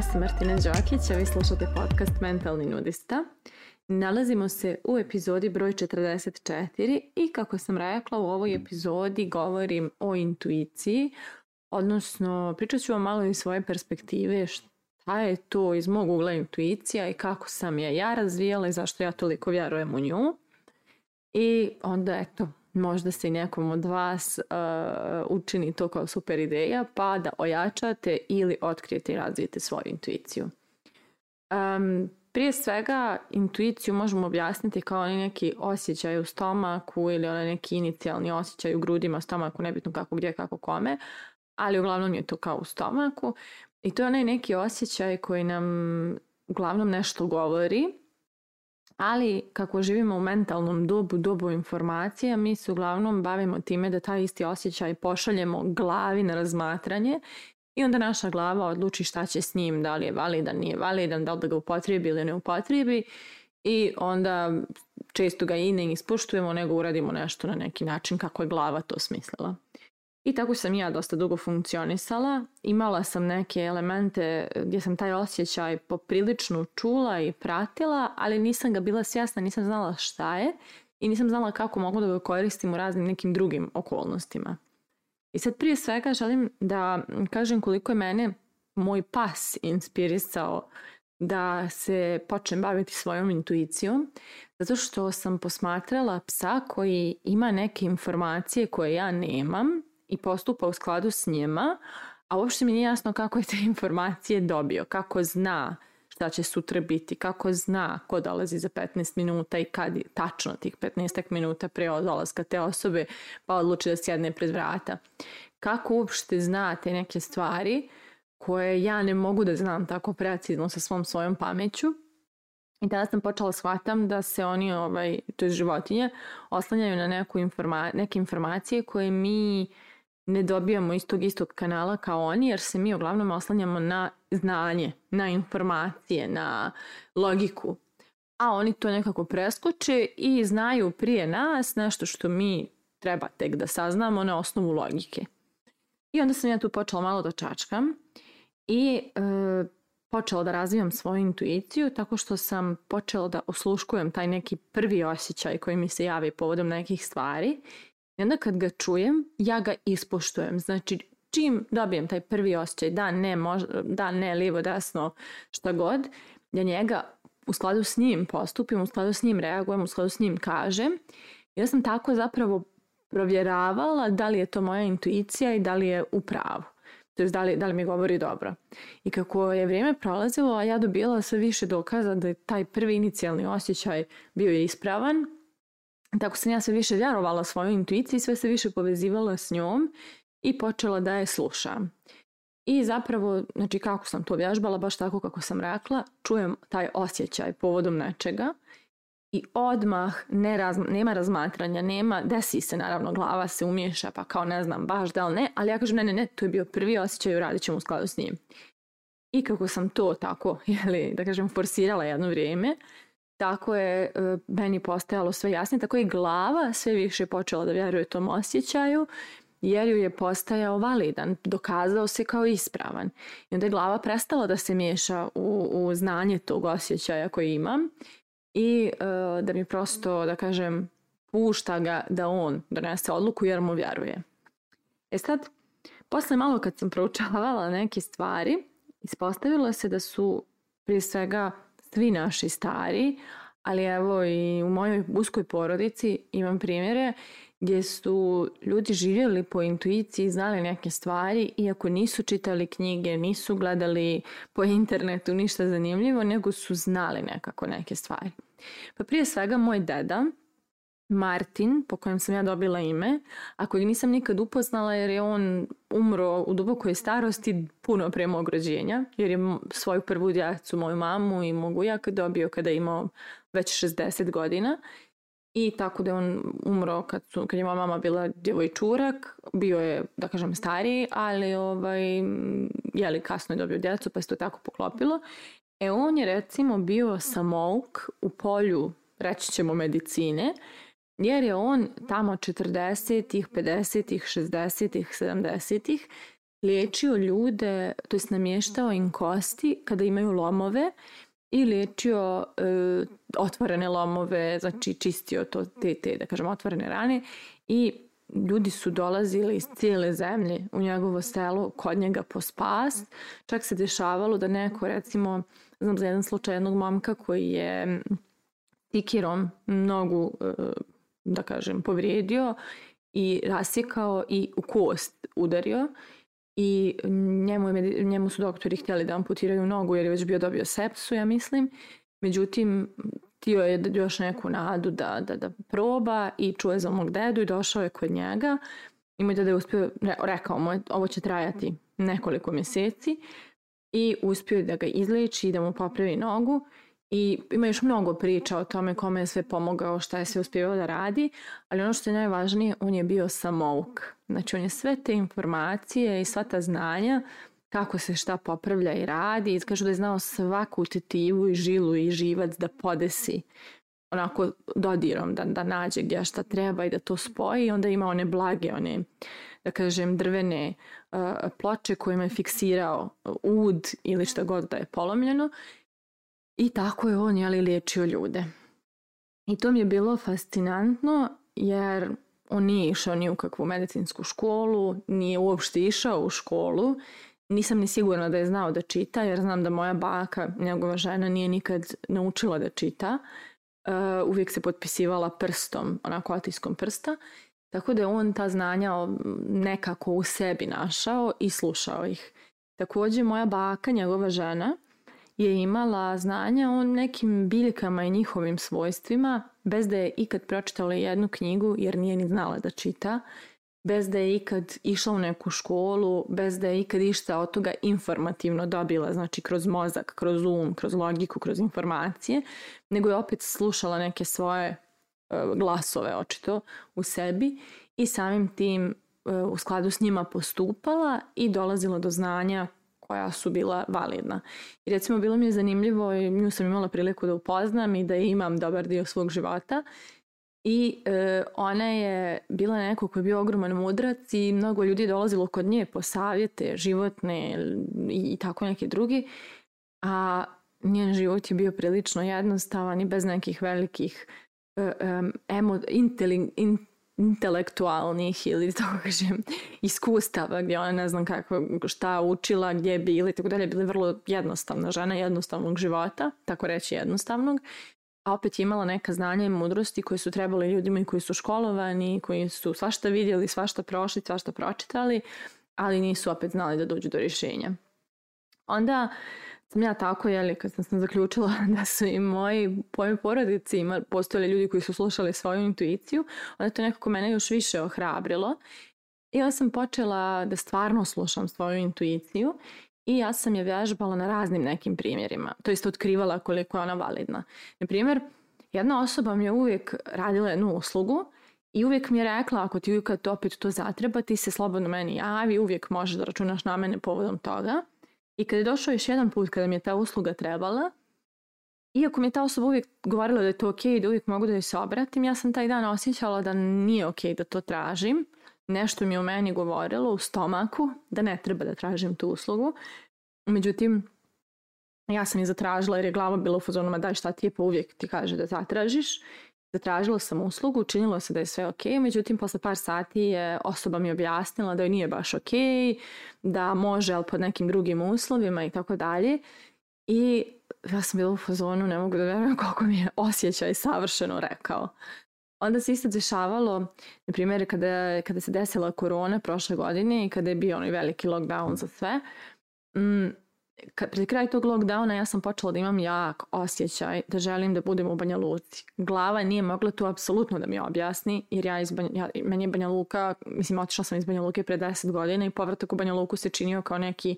Ja sam Martina Đokić, a vi slušate podcast Mentalni nudista. Nalazimo se u epizodi broj 44 i kako sam rekla u ovoj epizodi govorim o intuiciji, odnosno pričat ću vam malo iz svoje perspektive šta je to iz mog ugla intuicija i kako sam je ja razvijala i zašto ja toliko vjerujem u nju. I onda eto, možda se i nekom od vas uh, učini to kao super ideja, pa da ojačate ili otkrijete i razvijete svoju intuiciju. Um, prije svega, intuiciju možemo objasniti kao onaj neki osjećaj u stomaku ili onaj neki inicijalni osjećaj u grudima, stomaku, nebitno kako, gdje, kako, kome, ali uglavnom je to kao u stomaku. I to je onaj neki osjećaj koji nam uglavnom nešto govori, ali kako živimo u mentalnom dobu, dobu informacija, mi se uglavnom bavimo time da taj isti osjećaj pošaljemo glavi na razmatranje i onda naša glava odluči šta će s njim, da li je validan, nije validan, da li da ga upotrijebi ili ne upotrijebi i onda često ga i ne ispoštujemo nego uradimo nešto na neki način kako je glava to smislila. I tako sam ja dosta dugo funkcionisala. Imala sam neke elemente gdje sam taj osjećaj poprilično čula i pratila, ali nisam ga bila svjesna, nisam znala šta je i nisam znala kako mogu da ga koristim u raznim nekim drugim okolnostima. I sad prije svega želim da kažem koliko je mene moj pas inspirisao da se počnem baviti svojom intuicijom, zato što sam posmatrala psa koji ima neke informacije koje ja nemam i postupa u skladu s njima, a uopšte mi nije jasno kako je te informacije dobio, kako zna šta će sutra biti, kako zna ko dolazi za 15 minuta i kad je tačno tih 15 minuta pre dolaska te osobe, pa odluči da sjedne pred vrata. Kako uopšte zna te neke stvari koje ja ne mogu da znam tako precizno sa svom svojom pameću, I tada sam počela da shvatam da se oni, ovaj, to je životinje, oslanjaju na neku informa neke informacije koje mi uh, ne dobijamo iz tog istog kanala kao oni, jer se mi uglavnom oslanjamo na znanje, na informacije, na logiku. A oni to nekako preskoče i znaju prije nas nešto što mi treba tek da saznamo na osnovu logike. I onda sam ja tu počela malo da čačkam i e, počela da razvijam svoju intuiciju tako što sam počela da osluškujem taj neki prvi osjećaj koji mi se javi povodom nekih stvari I onda kad ga čujem, ja ga ispoštujem. Znači, čim dobijem taj prvi osjećaj, da, ne, mož, da, ne, livo, desno, šta god, ja njega u skladu s njim postupim, u skladu s njim reagujem, u skladu s njim kažem. Ja sam tako zapravo provjeravala da li je to moja intuicija i da li je u pravu. To da li, da li mi govori dobro. I kako je vrijeme prolazilo, a ja dobila sve više dokaza da je taj prvi inicijalni osjećaj bio je ispravan, Tako sam ja sve više vjerovala svojoj intuiciji, sve se više povezivala s njom i počela da je slušam. I zapravo, znači kako sam to vježbala, baš tako kako sam rekla, čujem taj osjećaj povodom nečega i odmah ne razma, nema razmatranja, nema, desi se naravno, glava se umiješa pa kao ne znam baš da li ne, ali ja kažem ne, ne, ne, to je bio prvi osjećaj, radit ćemo u skladu s njim. I kako sam to tako, jeli, da kažem, forsirala jedno vrijeme, tako je e, meni postajalo sve jasnije, tako je i glava sve više počela da vjeruje tom osjećaju, jer ju je postajao validan, dokazao se kao ispravan. I onda je glava prestala da se miješa u, u znanje tog osjećaja koji imam i e, da mi prosto, da kažem, pušta ga da on donese odluku jer mu vjeruje. E sad, posle malo kad sam proučavala neke stvari, ispostavilo se da su prije svega svi naši stari, ali evo i u mojoj uskoj porodici imam primjere gdje su ljudi živjeli po intuiciji, znali neke stvari, iako nisu čitali knjige, nisu gledali po internetu ništa zanimljivo, nego su znali nekako neke stvari. Pa prije svega moj deda, Martin, po kojem sam ja dobila ime, a kojeg nisam nikad upoznala jer je on umro u dubokoj starosti puno pre mog rođenja, jer je svoju prvu djecu, moju mamu i mogu ujaka dobio kada je imao već 60 godina. I tako da je on umro kad, su, kad je moja mama bila djevojčurak, bio je, da kažem, stariji, ali ovaj, jeli kasno je dobio djecu pa se to tako poklopilo. E on je recimo bio samouk u polju, reći ćemo, medicine, jer je on tamo 40-ih, 50-ih, 60-ih, 70-ih liječio ljude, to jest namještao im kosti kada imaju lomove i liječio e, otvorene lomove, znači čistio to, te, te, da kažem, otvorene rane i ljudi su dolazili iz cijele zemlje u njegovo selo kod njega po spas. Čak se dešavalo da neko, recimo, znam za jedan slučaj jednog momka koji je tikirom mnogu e, da kažem, povrijedio i rasjekao i u kost udario i njemu, njemu su doktori htjeli da amputiraju nogu jer je već bio dobio sepsu, ja mislim. Međutim, htio je još neku nadu da, da, da proba i čuje za mog dedu i došao je kod njega i moj deda je uspio, rekao mu ovo će trajati nekoliko mjeseci i uspio je da ga izleči i da mu popravi nogu I ima još mnogo priča o tome kome je sve pomogao, šta je sve uspjevao da radi, ali ono što je najvažnije, on je bio samouk. Znači on je sve te informacije i sva ta znanja kako se šta popravlja i radi i kažu da je znao svaku tetivu i žilu i živac da podesi onako dodirom da, da nađe gdje šta treba i da to spoji onda ima one blage, one da kažem drvene uh, ploče kojima je fiksirao uh, ud ili šta god da je polomljeno I tako je on jeli, liječio ljude. I to mi je bilo fascinantno jer on nije išao ni u kakvu medicinsku školu, nije uopšte išao u školu. Nisam ni sigurna da je znao da čita jer znam da moja baka, njegova žena, nije nikad naučila da čita. Uh, uvijek se potpisivala prstom, onako atiskom prsta. Tako da je on ta znanja nekako u sebi našao i slušao ih. Takođe, moja baka, njegova žena, je imala znanja o nekim biljkama i njihovim svojstvima bez da je ikad pročitala jednu knjigu jer nije ni znala da čita, bez da je ikad išla u neku školu, bez da je ikad išta od toga informativno dobila, znači kroz mozak, kroz um, kroz logiku, kroz informacije, nego je opet slušala neke svoje e, glasove očito u sebi i samim tim e, u skladu s njima postupala i dolazila do znanja koja su bila validna. I recimo bilo mi je zanimljivo i nju sam imala priliku da upoznam i da imam dobar dio svog života i e, ona je bila neko koji je bio ogroman mudrac i mnogo ljudi je dolazilo kod nje po savjete životne i, i tako neki drugi, a njen život je bio prilično jednostavan i bez nekih velikih um, emo, inteli, in, intelektualnih ili da tako kažem iskustava gdje ona ne znam kako šta učila, gdje je bila i tako dalje, bila vrlo jednostavna žena jednostavnog života, tako reći jednostavnog a opet je imala neka znanja i mudrosti koje su trebali ljudima i koji su školovani, koji su svašta vidjeli, svašta prošli, svašta pročitali, ali nisu opet znali da dođu do rješenja. Onda sam ja tako, jeli, kad sam, sam zaključila da su i moji, po mojoj porodici ima, postojali ljudi koji su slušali svoju intuiciju, onda to nekako mene još više ohrabrilo. I ja sam počela da stvarno slušam svoju intuiciju i ja sam je vežbala na raznim nekim primjerima. To jest otkrivala koliko je ona validna. Na primjer, jedna osoba mi je uvijek radila jednu uslugu i uvijek mi je rekla ako ti to opet to zatreba ti se slobodno meni javi, uvijek možeš da računaš na mene povodom toga. I kada je došao još jedan put kada mi je ta usluga trebala, iako mi je ta osoba uvijek govorila da je to ok da uvijek mogu da joj se obratim, ja sam taj dan osjećala da nije ok da to tražim. Nešto mi je u meni govorilo u stomaku da ne treba da tražim tu uslugu. Međutim, ja sam je zatražila jer je glava bila u fazonama daj šta ti je pa uvijek ti kaže da zatražiš Zatražila sam uslugu, činilo se da je sve ok, međutim posle par sati je osoba mi objasnila da joj nije baš ok, da može, ali pod nekim drugim uslovima i tako dalje. I ja sam bila u fazonu, ne mogu da verujem koliko mi je osjećaj savršeno rekao. Onda se isto dešavalo, na primjer, kada, kada se desila korona prošle godine i kada je bio onaj veliki lockdown za sve, mm, kad, pred kraj tog lockdowna ja sam počela da imam jak osjećaj da želim da budem u Banja Luci. Glava nije mogla to apsolutno da mi objasni, jer ja iz Banja, ja, meni je Banja Luka, mislim, otišla sam iz Banja Luke pre 10 godina i povratak u Banja Luku se činio kao neki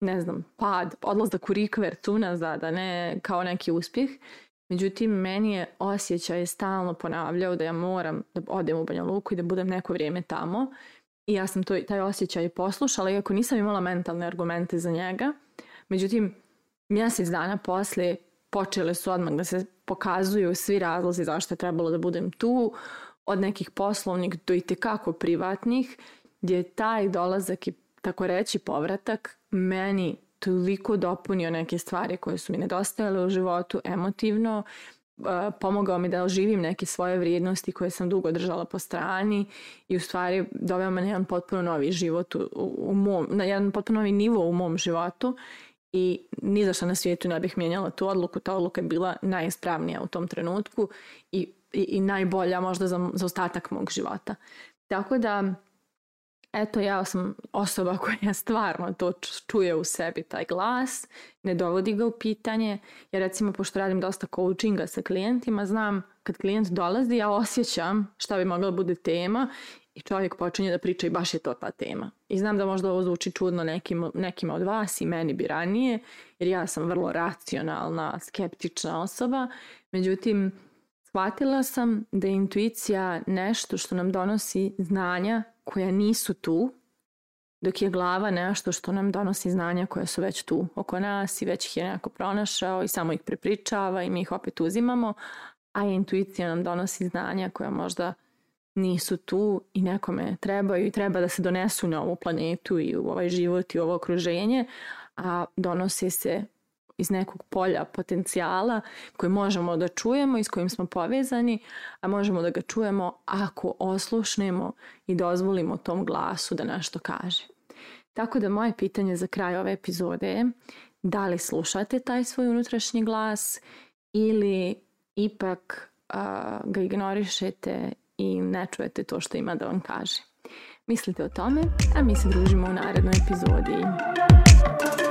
ne znam, pad, odlazak u rikver tu nazad, a ne kao neki uspjeh. Međutim, meni je osjećaj stalno ponavljao da ja moram da odem u Banja Luku i da budem neko vrijeme tamo. I ja sam to, taj osjećaj poslušala, iako nisam imala mentalne argumente za njega – Međutim, mjesec dana posle počele su odmah da se pokazuju svi razlozi zašto je trebalo da budem tu, od nekih poslovnih do i tekako privatnih, gdje je taj dolazak i tako reći povratak meni toliko dopunio neke stvari koje su mi nedostajale u životu emotivno, e, pomogao mi da oživim neke svoje vrijednosti koje sam dugo držala po strani i u stvari doveo me na jedan potpuno novi život u, u mom, na jedan potpuno novi nivo u mom životu i ni zašto na svijetu ne bih mijenjala tu odluku. Ta odluka je bila najispravnija u tom trenutku i, i, i najbolja možda za, za ostatak mog života. Tako da, eto, ja sam osoba koja stvarno to čuje u sebi, taj glas, ne dovodi ga u pitanje. jer recimo, pošto radim dosta coachinga sa klijentima, znam kad klijent dolazi, ja osjećam šta bi mogla da bude tema I čovjek počinje da priča i baš je to ta tema. I znam da možda ovo zvuči čudno nekim, nekima od vas i meni bi ranije, jer ja sam vrlo racionalna, skeptična osoba. Međutim, shvatila sam da je intuicija nešto što nam donosi znanja koja nisu tu, dok je glava nešto što nam donosi znanja koja su već tu oko nas i već ih je nekako pronašao i samo ih prepričava i mi ih opet uzimamo, a intuicija nam donosi znanja koja možda nisu tu i nekome trebaju i treba da se donesu na ovu planetu i u ovaj život i u ovo okruženje, a donose se iz nekog polja potencijala koji možemo da čujemo i s kojim smo povezani, a možemo da ga čujemo ako oslušnemo i dozvolimo tom glasu da nešto kaže. Tako da moje pitanje za kraj ove epizode je da li slušate taj svoj unutrašnji glas ili ipak a, ga ignorišete i ne čujete to što ima da vam kaže. Mislite o tome, a mi se družimo u narednoj epizodi.